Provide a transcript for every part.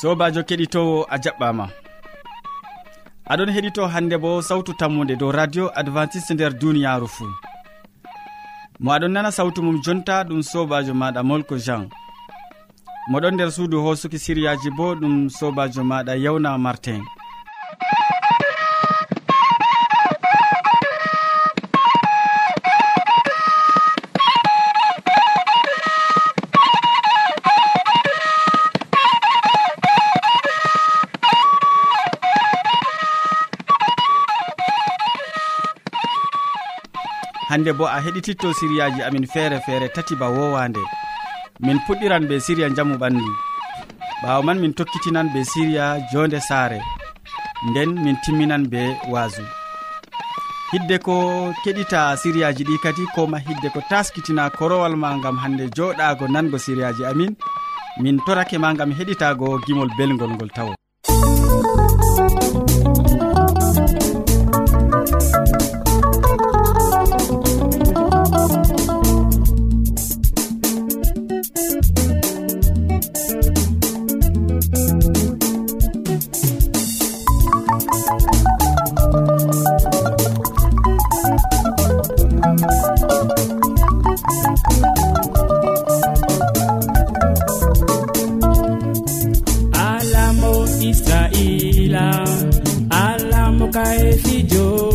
sobajo keɗitowo a jaɓɓama. Aɗon heɗito hande bo sawtu tammude dow radio adventiste nder duniyaru fuu mo aɗon nana sawtu mum jonta ɗum sobajo maɗa molko jean. Moɗon nder suudu hosuki siriyaji bo ɗum sobajo maɗa yewna martin. hande bo a heɗititto siriyaji amin feere feere tati ba wowande. Min puɗɗiran be siriya jamu ɓandu. Ɓawo man min tokkitinan be siriya jonde saare. Nden min timminan be wasu hidde ko keɗita siriyaji ɗi kadi koma hidde ko taskitina korowal ma gam hande joɗago nango siriyaji amin min torake ma gam heɗitago gimol belgol ngol tawo. israila. Ala fijo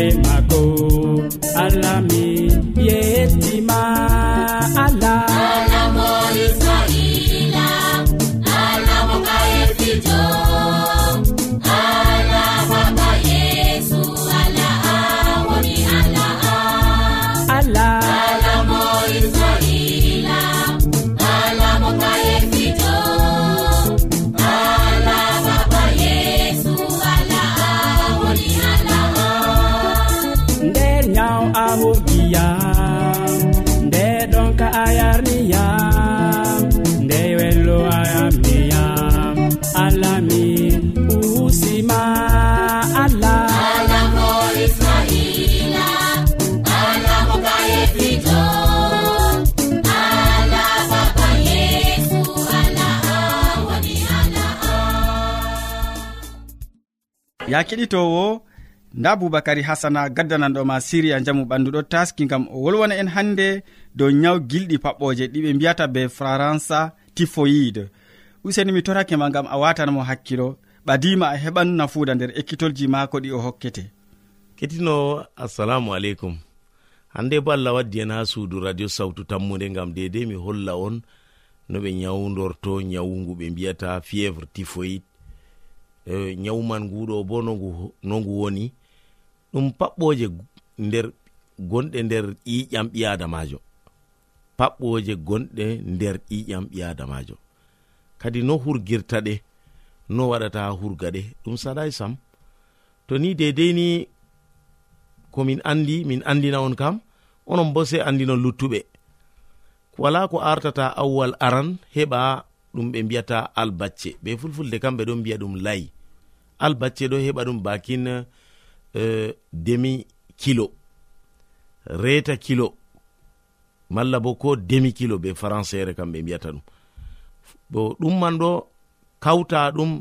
be ma ya keɗitowo nda boubacary hasana gaddananɗoma siriya jamu ɓanduɗo taski gam o wolwona en hande dow nyaw gilɗi paɓɓoje ɗiɓe mbiyata be faransa tifoyide useni mi torake ma gam a watanamo hakkilo. Ɓadima a heɓan nafuuda nder ekkitolji maako ɗi o hokkete. Kettinowo assalamu aleykum. Hande bo allah waddi en ha suudu radio sawtu tammude gam dedei mi holla on no ɓe nyawdorto nyawugu ɓe mbiyata fievre tifoyid E, nyawman nguɗo bo no ngu woni ɗum paɓɓoje nder gonɗe nder ƴiƴam ɓiyadamajo paɓɓoje gonɗe nder ƴiƴam ɓiyadamajo kadi no hurgirta ɗe no waɗata hurga ɗe ɗum saɗai sam. To ni dedei ni komin andi min andina on kam onon bo sei andino luttuɓe. Wala ko artata awwal aran heɓa ɗum ɓe mbiyata albacce. Be fulfulde kamɓe ɗon mbiya ɗum layi. Albacce ɗo heɓa ɗum bakin e, uh, demi kilo reta kilo malla bo ko demi kilo be françaire kamɓe mbiyata ɗum. Bo ɗum man ɗo kawta ɗum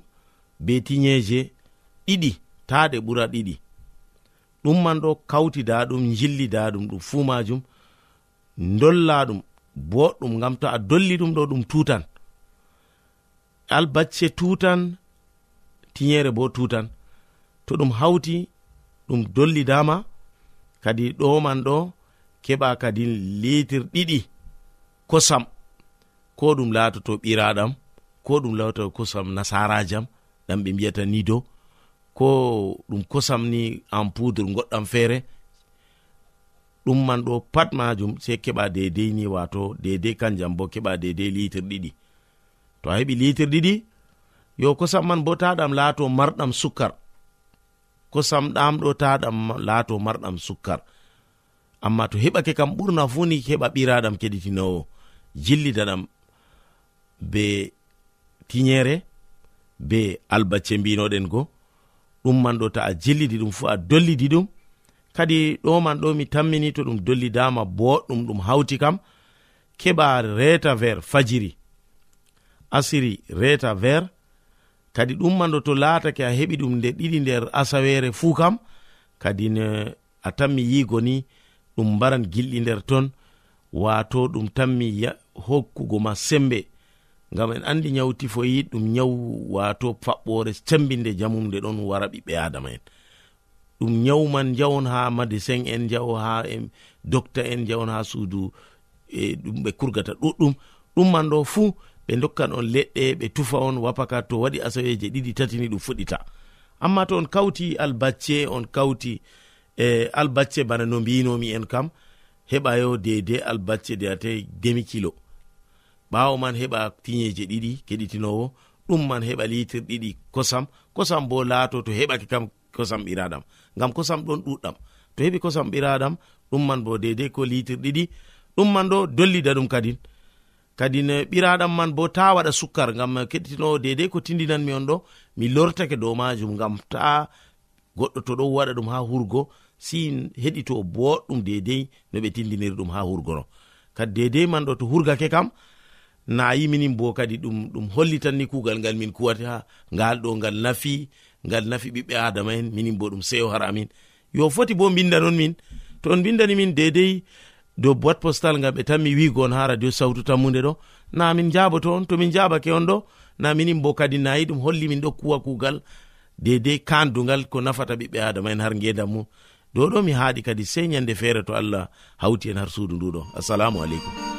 be tiñeje ɗiɗi taɗe ɓura ɗiɗi. Ɗum man ɗo kawtida ɗum jillida ɗum ɗum fuu majum dolla ɗum boɗɗum ngam to a dolli ɗum ɗo ɗum tutan albacce tutan tiyere bo tutan. To ɗum hawti ɗum dollidama kadi ɗoman ɗo keɓa kadi litir ɗiɗi kosam. Ko ɗum latoto ɓiraɗam ko ɗum latoto kosam nasarajam ɗam ɓe mbiyata nido ko ɗum kosam ni en poudre goɗɗam feere. Ɗum man ɗo pat majum sei keɓa dedei ni wato dedei kanjam bo keɓa dedei litir ɗiɗi. to a heɓi litir ɗiɗi yo kosam man bo taɗam laato marɗam sukkar. Kosam ɗam ɗo taɗam laato marɗam sukkar. Amma to heɓake kam ɓurna fu ni heɓa ɓiraɗam keɗitinowo jillitaɗam be tiñere be albacce mbinoɗen go ɗum man ɗo ta a jillidi ɗum fu a dollidi ɗum. Kadi ɗo man ɗo mi tammini to ɗum dollidama boɗɗum ɗum hawti kam keɓa reta ver fajiri. asiri reta ver kadi ɗum ɗummando to laatake a heɓi ɗum nde ɗiɗi nder asawere fuu kam kadi ne a tanmi yigo ni ɗum mbaran gilɗi nder ton wato ɗum tanmi hokkugo ma sembe. Ngam en andi nyawu tifoyi ɗum nyawu wato faɓɓore sembinde jamumde ɗon wara ɓiɓɓe adama en. Ɗum nyawu man jawon ha madecin en jawo ha docta en jawon ha suudu e ɗum ɓe kurgata ɗuɗɗum. Ɗum man ɗo fuu ɓe dokkan on leɗɗe ɓe tufa on wapaka to waɗi asaweje ɗiɗi tatini ɗum fuɗɗita. Amma to on kawti albacce on kawti e albacce bana no mbinomi en kam heɓa yo dede albacce deyate demi kilo. Ɓawo man heɓa tiñeje ɗiɗi keɗitinowo ɗum man heɓa litir ɗiɗi kosam kosam bo laato to heɓake kam kosam ɓiraɗam. Ngam kosam ɗon ɗuɗɗam. To heɓi kosam ɓiraɗam ɗum man bo dedei ko litir ɗiɗi ɗum man ɗo dollida ɗum kadin. kadi ne ɓiraɗam man bo ta waɗa sukkar ngam keɗitino dedei ko tindinanmi on ɗo mi lortake dow majum ngam ta goɗɗo to ɗon waɗa ɗum ha hurgo si heɗito boɗɗum dedei no ɓe tindiniri ɗum ha hurgono kadi dedei man ɗo to hurgake kam na yiminin bo kadi ɗum ɗum hollitanni kugal ngal min kuwata ngal ɗo ngal nafi ngal nafi ɓiɓɓe adama en minin bo ɗum seyo har amin yo foti bo binda non min to on bindani min dedei dow boite postal ngam ɓe tan mi wigo ha radio sawtu tammude ɗo. Na min jaboto on tomin jabake on ɗo. Na minin bo kadi nayi ɗum holli min ɗo kuwa kugal dedei kandugal ko nafata ɓiɓɓe adama en har ngedam mum. Dow ɗo mi haaɗi kadi sei ñande feere to allah hawti en har suudu nduɗo assalamu aleykum.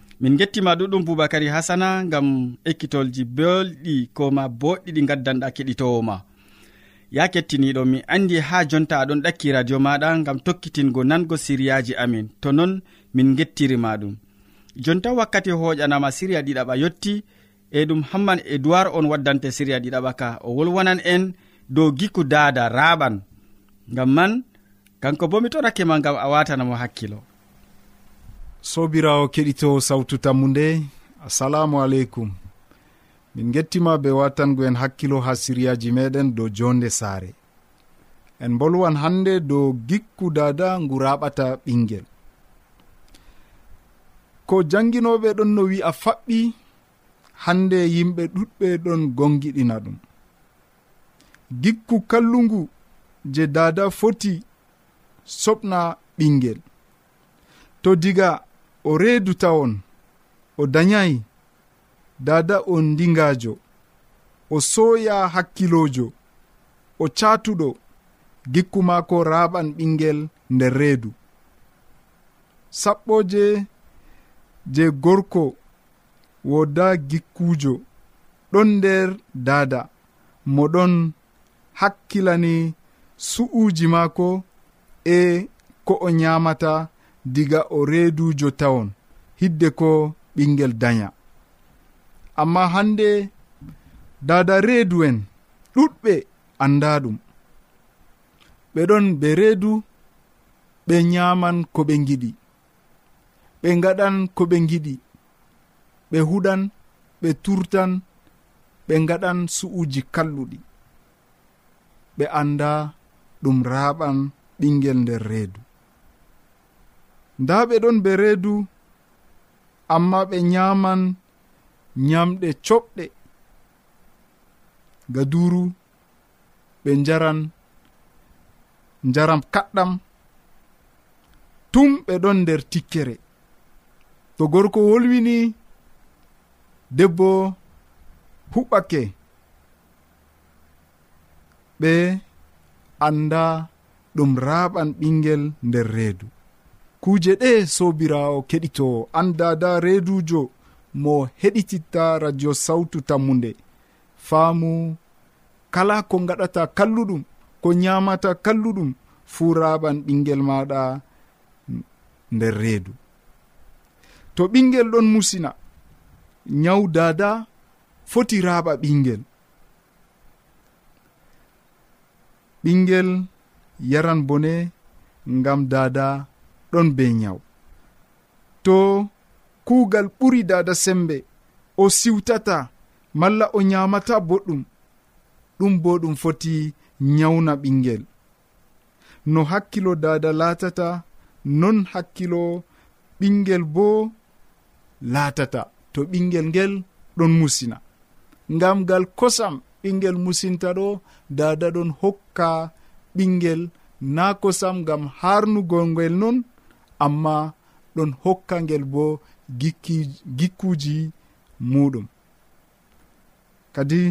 min gettima ɗuɗum boubacary hasana gam ekkitolji belɗi koma boɗɗi ɗi gaddanɗa keɗitowoma ya kettiniɗo mi andi ha jonta aɗon ɗakki radio maɗa gam tokkitingo nango siriyaji amin. To non min gettirima ɗum. Jonta wakkati hoƴanama siriya ɗiɗaɓa yetti e ɗum hamman edoird on waddante siriya ɗiɗaɓa ka. O wolwanan en dow gikku dada raɓan gam man kanko bo mi torake ma gam a watanamo hakkilo. sobirawo keɗito sawtu tammu nde assalamu aleykum. Min gettima be watango en hakkilo ha siriyaji meɗen dow jonde saare. En bolwan hande dow gikku dada ngu raɓata ɓingel ko janginoɓe ɗon no wi'a faɓɓi hande yimɓe ɗuɗɓe ɗon gongiɗina ɗum. Gikku kallungu je dada foti soɓna ɓingel to diga o reeduta on o dayayi dada on ndingajo o sooya hakkilojo o catuɗo gikku maako raɓan ɓingel nder reedu. Saɓɓoje je gorko woda gikkujo ɗon nder dada moɗon hakkilani su'uji maako e ko o nyamata diga o reedujo tawon hidde ko ɓingel daya amma hande dada reedu en ɗuɗɓe anda ɗum. Ɓe ɗon be reedu ɓe nyaman ko ɓe giɗi ɓe gaɗan ko ɓe giɗi ɓe huɗan ɓe turtan ɓe gaɗan su'uji kalluɗi. Ɓe anda ɗum raɓan ɓingel nder reedu. nda ɓe ɗon be reedu amma ɓe nyaman nyamɗe coɓɗe. Gaduru ɓe njaran njaram kaɗɗam. Tum ɓe ɗon nder tikkere. To gorko wolwini debbo huɓɓake. Ɓe anda ɗum raɓan ɓingel nder reedu. kuuje ɗe sobirawo keɗito an dada reedujo mo heɗititta radio sawtu tammude faamu kala ko gaɗata kalluɗum ko nyamata kalluɗum fuu raɓan ɓinguel maɗa nder reedu. To ɓinguel ɗon musina nyawu dada foti raɓa ɓinguel ɓinguel yaran bone ngam dada ɗon be nyawu. To kuugal ɓuri dada sembe o siwtata malla o nyamata boɗɗum ɗum bo ɗum foti nyawna ɓingel. No hakkilo dada latata non hakkilo ɓingel bo latata to ɓingel ngel ɗon musina. Ngam gal kosam ɓingel musinta ɗo dada ɗon hokka ɓingel na kosam ngam harnugol ngel non amma ɗon hokka ngel bo gikkuji muɗum kadi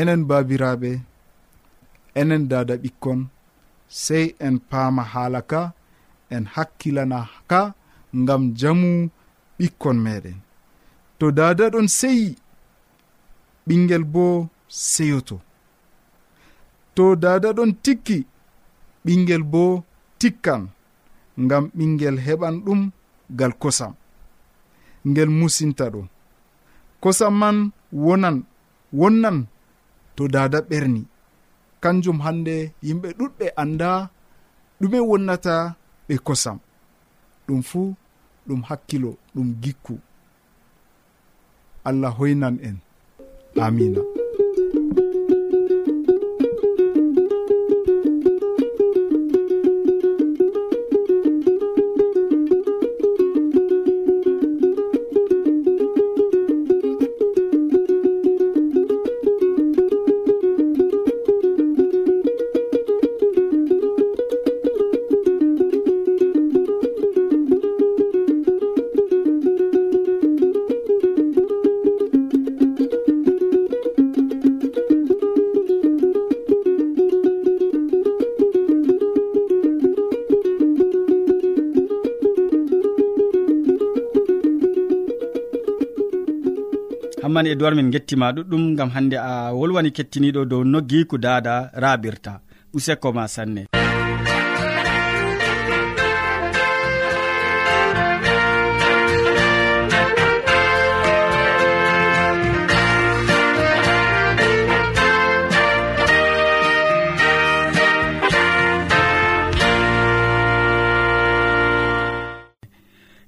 enen babiraɓe enen dada ɓikkon sey en paama haala ka en hakkilana ka ngam jamu ɓikkon meɗen to dada ɗon seyi ɓingel bo seyoto. To dada ɗon tikki ɓingel bo tikkan. ngam ɓingel heɓan ɗum gal kosam. Ngel musinta ɗum. Kosam man wonan wonnan to dada ɓerni. Kanjum hande yimɓe ɗuɗɓe anda ɗume wonnata ɓe kosam. Ɗum fuu ɗum hakkilo ɗum gikku. Allah hoynan en. Amina. man edoird min gettima ɗuɗɗum gam hande a wolwani kettiniɗo dow noggiku dada raɓirta useko ma sanne.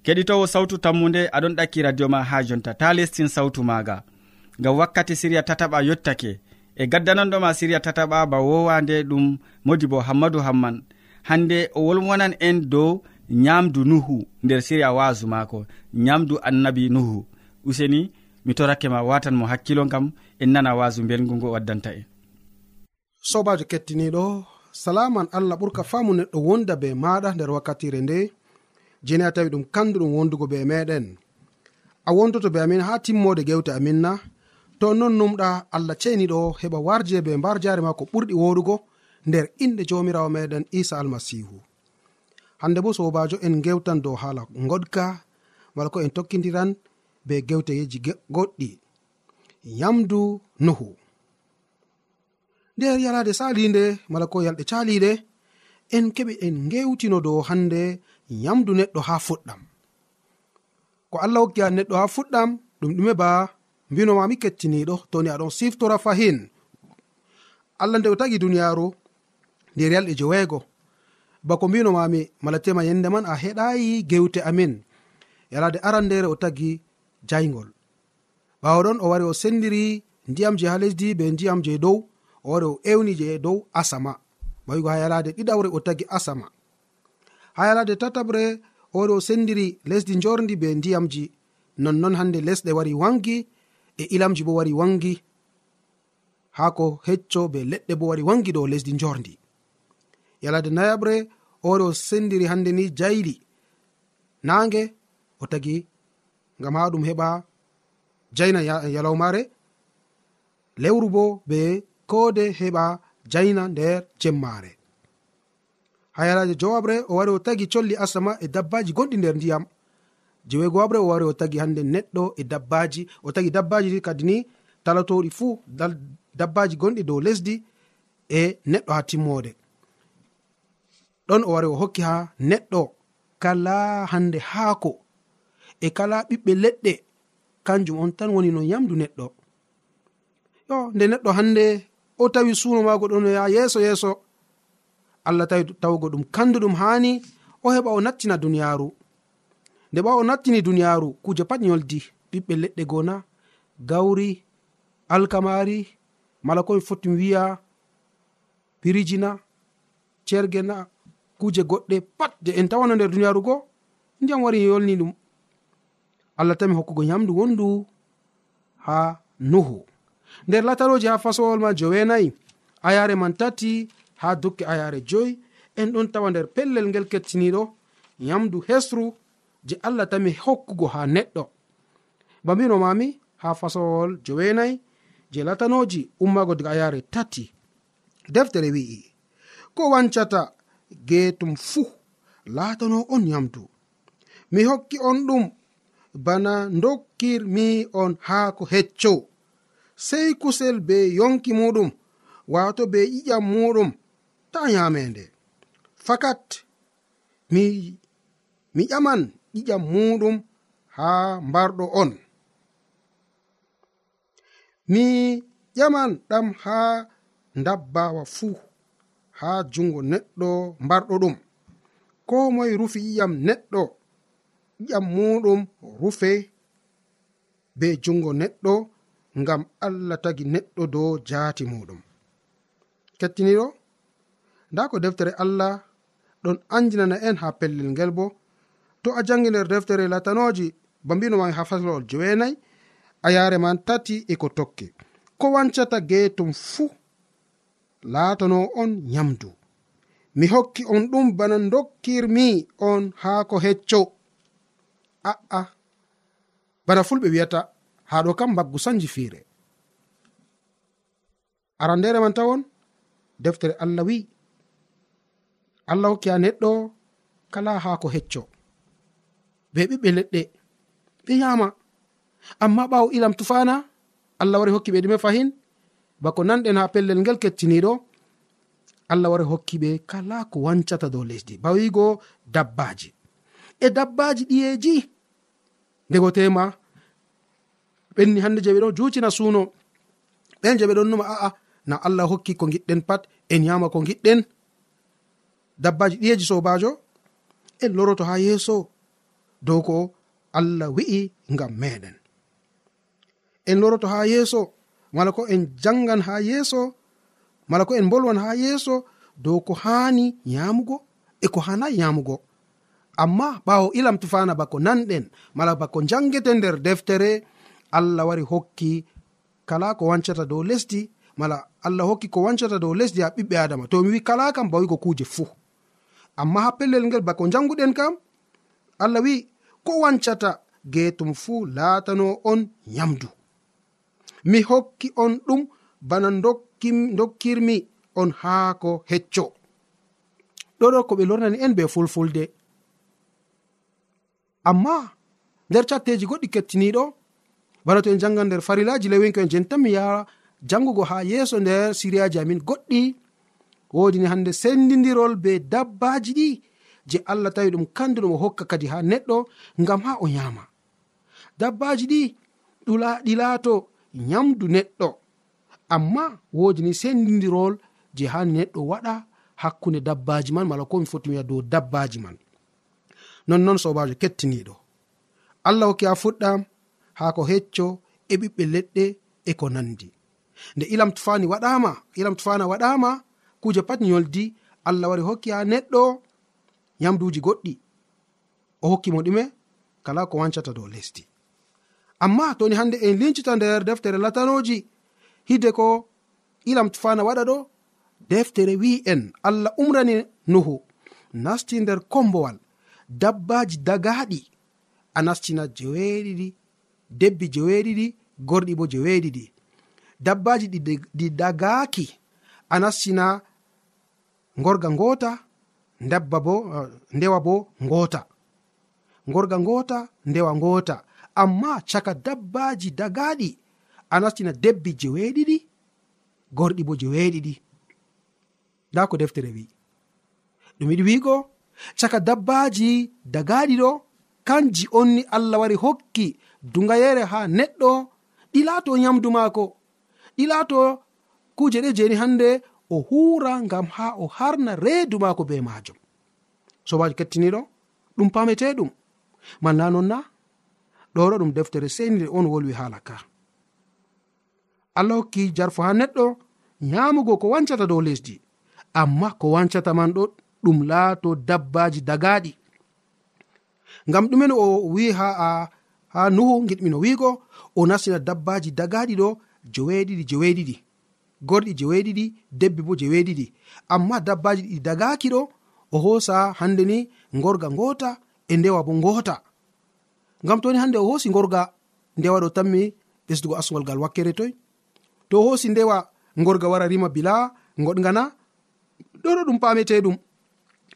keɗitowo sawtu tammude aɗon ɗakki radio ma ha jonta. Ta lestin sawtu maga ngam wakkati siriya tataɓa yottake. E gaddananɗoma siriya tataɓa ba wowande ɗum modi bo hammadou hamman. Hande o wolwonan en dow nyamdu nuhu nder siriya wasu maako. Nyamdu annabi nuhu. Useni mi torake ma watan mo hakkilo gam en nana wasu belgu ngo waddanta en. Sobajo kettiniɗo salaman allah ɓurka famu neɗɗo wonda be maɗa nder wakkatire nde. jeni a tawi ɗum kandu ɗum wondugo be meɗen. A wondoto be amin ha timmode gewte amin na. To non numɗa allah ceniɗo heɓa warje be mbar jare ma ko ɓurɗi woɗugo nder inde jomirawo meɗen isa almasihu. Hande bo sobajo en gewtan dow hala goɗka mala ko en tokkidiran be gewteyeji goɗɗi. Yamdu nuhu. Nder yalade salide mala ko yalɗe caliɗe en keɓe en gewtino dow hande yamdu neɗɗo ha fuɗɗam. Ko allah hokki an neɗɗo ha fuɗɗam ɗum ɗume ba mbinomami kettiniɗo toni aɗon siftora fahin allah nde o tagi duniyaru nder yalɗe joweego. Bako mbinomami mala tema yande man a heɗayi gewte amin. Yalade aran ndere o tagi jaygol ɓawo ɗon o wari o sendiri ndiyam je ha lesdi be ndiyam je dow o wari o ewni je dow asama. Bawigo ha yalade ɗiɗawre o tagi asama. ha yalade tataɓre oɗo sendiri lesdi jorndi be ndiyamji. Nonnon hande lesɗe wari wangi e ilamji bo wari wangi. Ha ko hecco be leɗɗe bo wari wangi dow lesdi jorndi. Yalade nayaɓre oɗo sendiri hande ni jayli. Nange o tagi ngam ha ɗum heɓa jayna yalawmare. Lewru bo be koode heɓa jayna nder jemmare. hayalajo jowabre o wari o tagi colli asama e dabbaji gonɗi nder ndiyam. Jewego wabre o wari o tagi hande neɗɗo e dabbaji. O tagi dabbaji ɗi kadi ni talatoɗi fuu dabbaji gonɗi dow lesdi e neɗɗo ha timmode. Ɗon o wari o hokki ha neɗɗo kala hande haako e kala ɓiɓɓe leɗɗe. Kanjum on tan woni no yamdu neɗɗo. Yo nde neɗɗo hande o tawi suno mago ɗon ya yeeso yeeso. allah tawi tawgo ɗum kanduɗum hani o heɓa o nattina duniyaru nde ɓa o nattini duniyaru kuje pat yoldi ɓiɓɓe leɗɗe gona gawri alkamari mala komi foti wiya pirijina cergena kuje goɗɗe pat. Je en tawano nder duniyaru go ndiyam wari yolni ɗum. Allah tami hokkugo yamdu wondu ha nuhu. Nder lataloji ha fasowol ma jowenayi ayare man tati ha dukki ayare joyi. En ɗon tawa nder pellel ngel kettiniɗo yamdu hesru je allah tami hokkugo ha neɗɗo. Ba mbino mami ha fasowol jowenayi je latanoji ummago diga ayare tati. Deftere wi'i ko wancata geetum fuu laatano on yamdu mi hokki on ɗum bana dokkirmi on haa ko hecco. Sey kusel be yonki muɗum waato be ƴiƴam muɗum. ta nyamende. Fakat mi mi ƴaman ƴiƴam muɗum ha mbarɗo on. Mi ƴaman ɗam ha dabbawa fuu ha jungo neɗɗo mbarɗo ɗum. Ko moye rufi ƴiƴam neɗɗo ƴiƴam muɗum rufe be jungo neɗɗo ngam allah tagi neɗɗo dow jaati muɗum. Kettiniɗo? nda ko deftere allah ɗon andinana en ha pellel ngel bo. To a jangi nder deftere latanoji ba mbinoma ha faslol jowenayi a yare man tati eko tokke. Ko wancata geetum fuu laatano on nyamdu mi hokki on ɗum bana dokkirmi on haa ko hecco. A'a bana fulɓe wi'ata haa ɗo kam mbaggu sanji fiire. Arandere man tawon deftere allah wi'i allah hokki ha neɗɗo kala haako hecco. Be ɓiɓɓe leɗɗe ɓe yama amma ɓawo ilam tufana allah wari hokki ɓe ɗume fahin bako nanɗen ha pellel ngel kettiniɗo allah wari hokki ɓe kala ko wancata dow lesdi. Bawigo dabbaji e dabbaji ɗiyeji ndego tema ɓenni hande je ɓe ɗon juutina suno ɓen je ɓe ɗon numa a'a na allah hokki ko giɗɗen pat en yama ko giɗɗen dabbaji ɗiyeji sobajo en loroto ha yeeso dow ko allah wi'i ngam meɗen. En loroto ha yeeso mala ko en jangan ha yeeso mala ko en bolwan ha yeeso dow ko hani yamugo e ko hanayi yamugo amma ɓawo ilam tufana bako nanɗen mala bako jangete nder deftere allah wari hokki kala ko wancata dow lesdi mala allah hokki ko wancata dow lesdi ha ɓiɓɓe adama. To mi wi kala kam bawigo kuje fuu. amma ha pellel ngel bako janguɗen kam allah wi ko wancata getum fuu laatano on yamdu mi hokki on ɗum bana dokkirmi on haako hecco. Ɗoɗo ko ɓe lornani en be fulfulde. Amma nder catteji goɗɗi kettiniɗo bana to en janga nder farilaji lewinko en jen mi yaha jangugo ha yeeso nder siriyaji amin goɗɗi wodini hande sendidirol be dabbaji ɗi je allah tawi ɗum kandu ɗum o hokka kadi ha neɗɗo ngam ha o yama dabbaji ɗi ɗi laato nyamdu neɗɗo. Amma wodini sendidirol je hani neɗɗo waɗa hakkunde dabbaji man mala komi foti wiya dow dabbaji man. Nonnon sobajo kettiniɗo allah hokki ha fuɗɗam ha ko hecco e ɓiɓɓe leɗɗe e ko nandi nde ilam tufani waɗama ilam tufana waɗama kuje pat yoldi allah wari hokki ha neɗɗo yamduji goɗɗi. O hokki mo ɗume kala ko wancata dow lesdi. Amma toni hande en lincita nder deftere latanoji hide ko ilam tufana waɗa ɗo deftere wi en allah umrani nuhu nasti nder kombowal dabbaji dagaɗi a nastina jeweɗiɗi debbi jeweɗiɗi gorɗi bo jeweɗiɗi dabbaji ɗi dagaki a nastina gorga ngota dabba bo eh, ndewa bo ngota. Gorga ngota ndewa ngota. Amma caka dabbaji dagaɗi a nastina debbi jeweeɗiɗi gorɗi bo jeweeɗiɗi nda ko deftere wi. Ɗum yiɗi wiigo caka dabbaji dagaɗi ɗo kanji onni allah wari hokki dugayere ha neɗɗo ɗilato nyamdu maako. Ɗilato kuje ɗe jeni hande o hura ngam ha o harna reedu maako be majum sobajo kettiniɗo ɗum pamete ɗum. Manna non na ɗoɗo ɗum deftere seinire on wolwi hala ka. Allah hokki jarfo ha neɗɗo nyamugo ko wancata dow lesdi. Amma ko wancata man ɗo ɗum laato dabbaji dagaɗi ngam ɗumen o wi ha a ha nuhu giɗmino wiigo o nastina dabbaji dagaɗi ɗo joweeɗiɗi joweeɗiɗi. gorɗi jeweeɗiɗi debbi bo jeweeɗiɗi amma dabbaji ɗi dagaki ɗo o hoosa hande ni gorga ngota e ndewa bo ngota. Ngam toni hande o hoosi gorga ndewa ɗo tammi ɓesdugo asgol gal wakkere toy. To o hoosi ndewa gorga wara rima bila goɗgana ɗoɗo ɗum pameteɗum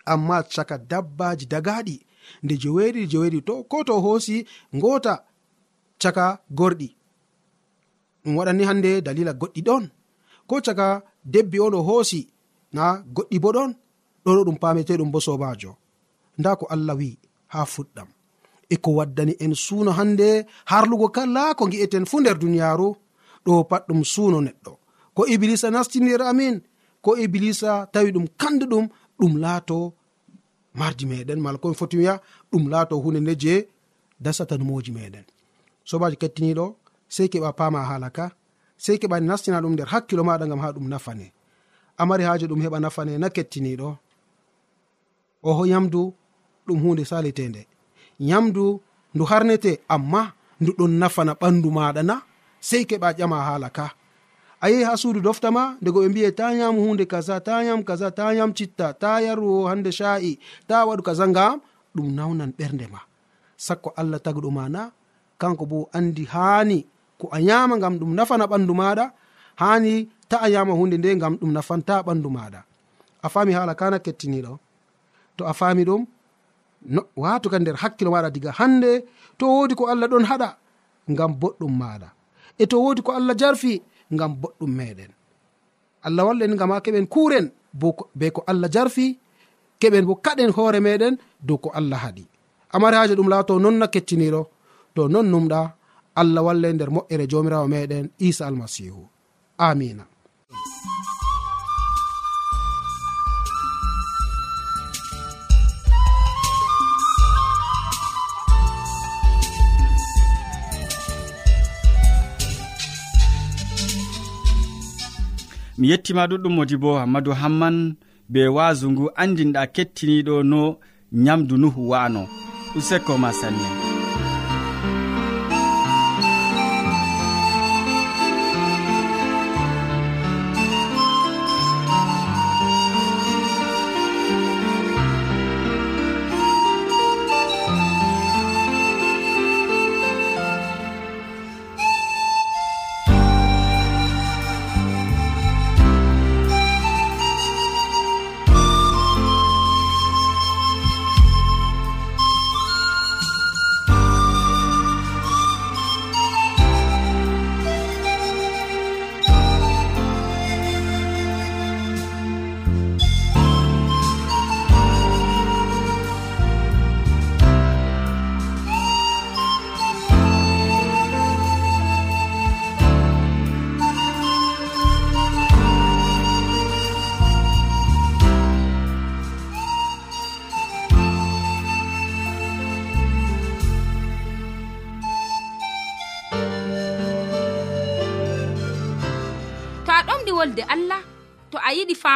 amma caka dabbaji dagaɗi nde joweeɗiɗi joweeɗiɗi to ko to hoosi ngota caka gorɗi. Ɗum waɗani hande dalila goɗɗi ɗon. ko caka debbi on o hoosi na goɗɗi bo ɗon ɗoɗo ɗum pameteɗum bo sobajo nda ko allah wi ha fuɗɗam. E ko waddani en suuno hande harlugo kala ko gi'eten fu nder duniyaru ɗo pat ɗum suuno neɗɗo. Ko iblisa nasti nder amin. Ko iblisa tawi ɗum kanduɗum ɗum laato mardi meɗen mala komi foti wiya ɗum laato hunde nde je dasata numoji meɗen sobaji kettiniɗo sei keɓa pama hala ka sei keɓa nastina ɗum nder hakkilo maɗa gam ha ɗum nafane. Amari haji ɗum heɓa nafane na kettiniɗo. Oho yamdu ɗum hunde salitende. Yamdu ndu harnete amma ndu ɗon nafana ɓandu maɗa na sei keɓa ƴama hala ka. A yehi ha suudu doftama ndego ɓe mbiye ta yam hunde kaza ta yam kaza ta yam citta ta yaruwo hande sha'i ta waɗu kaza ngam ɗum nawnan ɓernde ma. Sakko allah tagɗo mana kanko bo andi hani ko a yama ngam ɗum nafana ɓandu maɗa hani ta a yama hunde nde ngam ɗum nafanta ɓandu maɗa. A fami hala kana kettiniɗo to a fami ɗum no, watu ka nder hakkilo maɗa diga hande to wodi ko allah ɗon haɗa ngam boɗɗum maɗa. E to wodi ko allah jarfi ngam boɗɗum meɗen. Allah wallen ngam ha keɓen kuren be ko allah jarfi keɓen bo kaɗen hoore meɗen dow ko allah haɗi. Amari haji ɗum laato nonna kecciniɗo to non numɗa allah walla e nder moƴƴere jomirawo meɗen isa almasihu amina mi yettima ɗuɗɗum modi bo hammadou hamman be waasu ngu andinɗa kettiniɗo no nyamdu nuhu wa'ano. Useko ma sanne.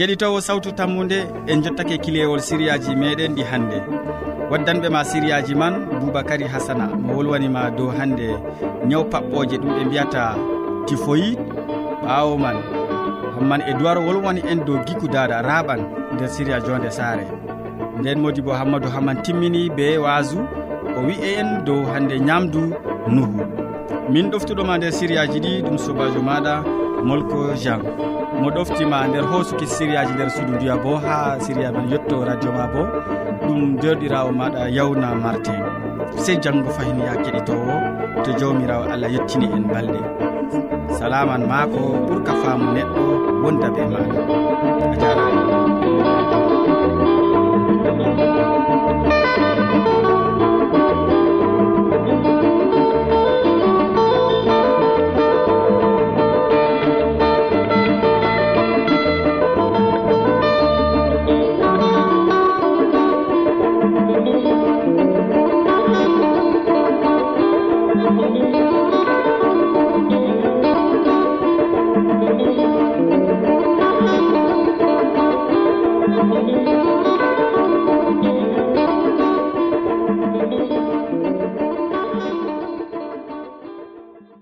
keɗitowo sawtu tammude en jottake kilewol siriyaji meɗen ɗi hannde. Waddanɓe ma siriyaji man boubacary hasana mo wolwanima dow hannde ñaw paɓɓoje ɗum ɓe mbiyata tifoyid ɓaawo man. Hamman e duwar wolwani en dow giku dada raɓan nder siriya jonde saare. Nden modi bo hammadou hamman timmini be waasu o wi'e en dow hannde ñamdu nuhu. Min ɗoftuɗoma nder siriyaji ɗi ɗum sobajo maɗa molko jean. mo ɗoftima nder hosuki siriyaji nder suudu ndiya bo ha siriya men yetto radio ma bo ɗum derɗirawo maɗa yawna martin sey janggo fayin ya keɗitowo to jawmirawo allah yettini en balɗe. Salaman ma ko ɓuurka faamu neɗɗo wonda be maɗa. A jarama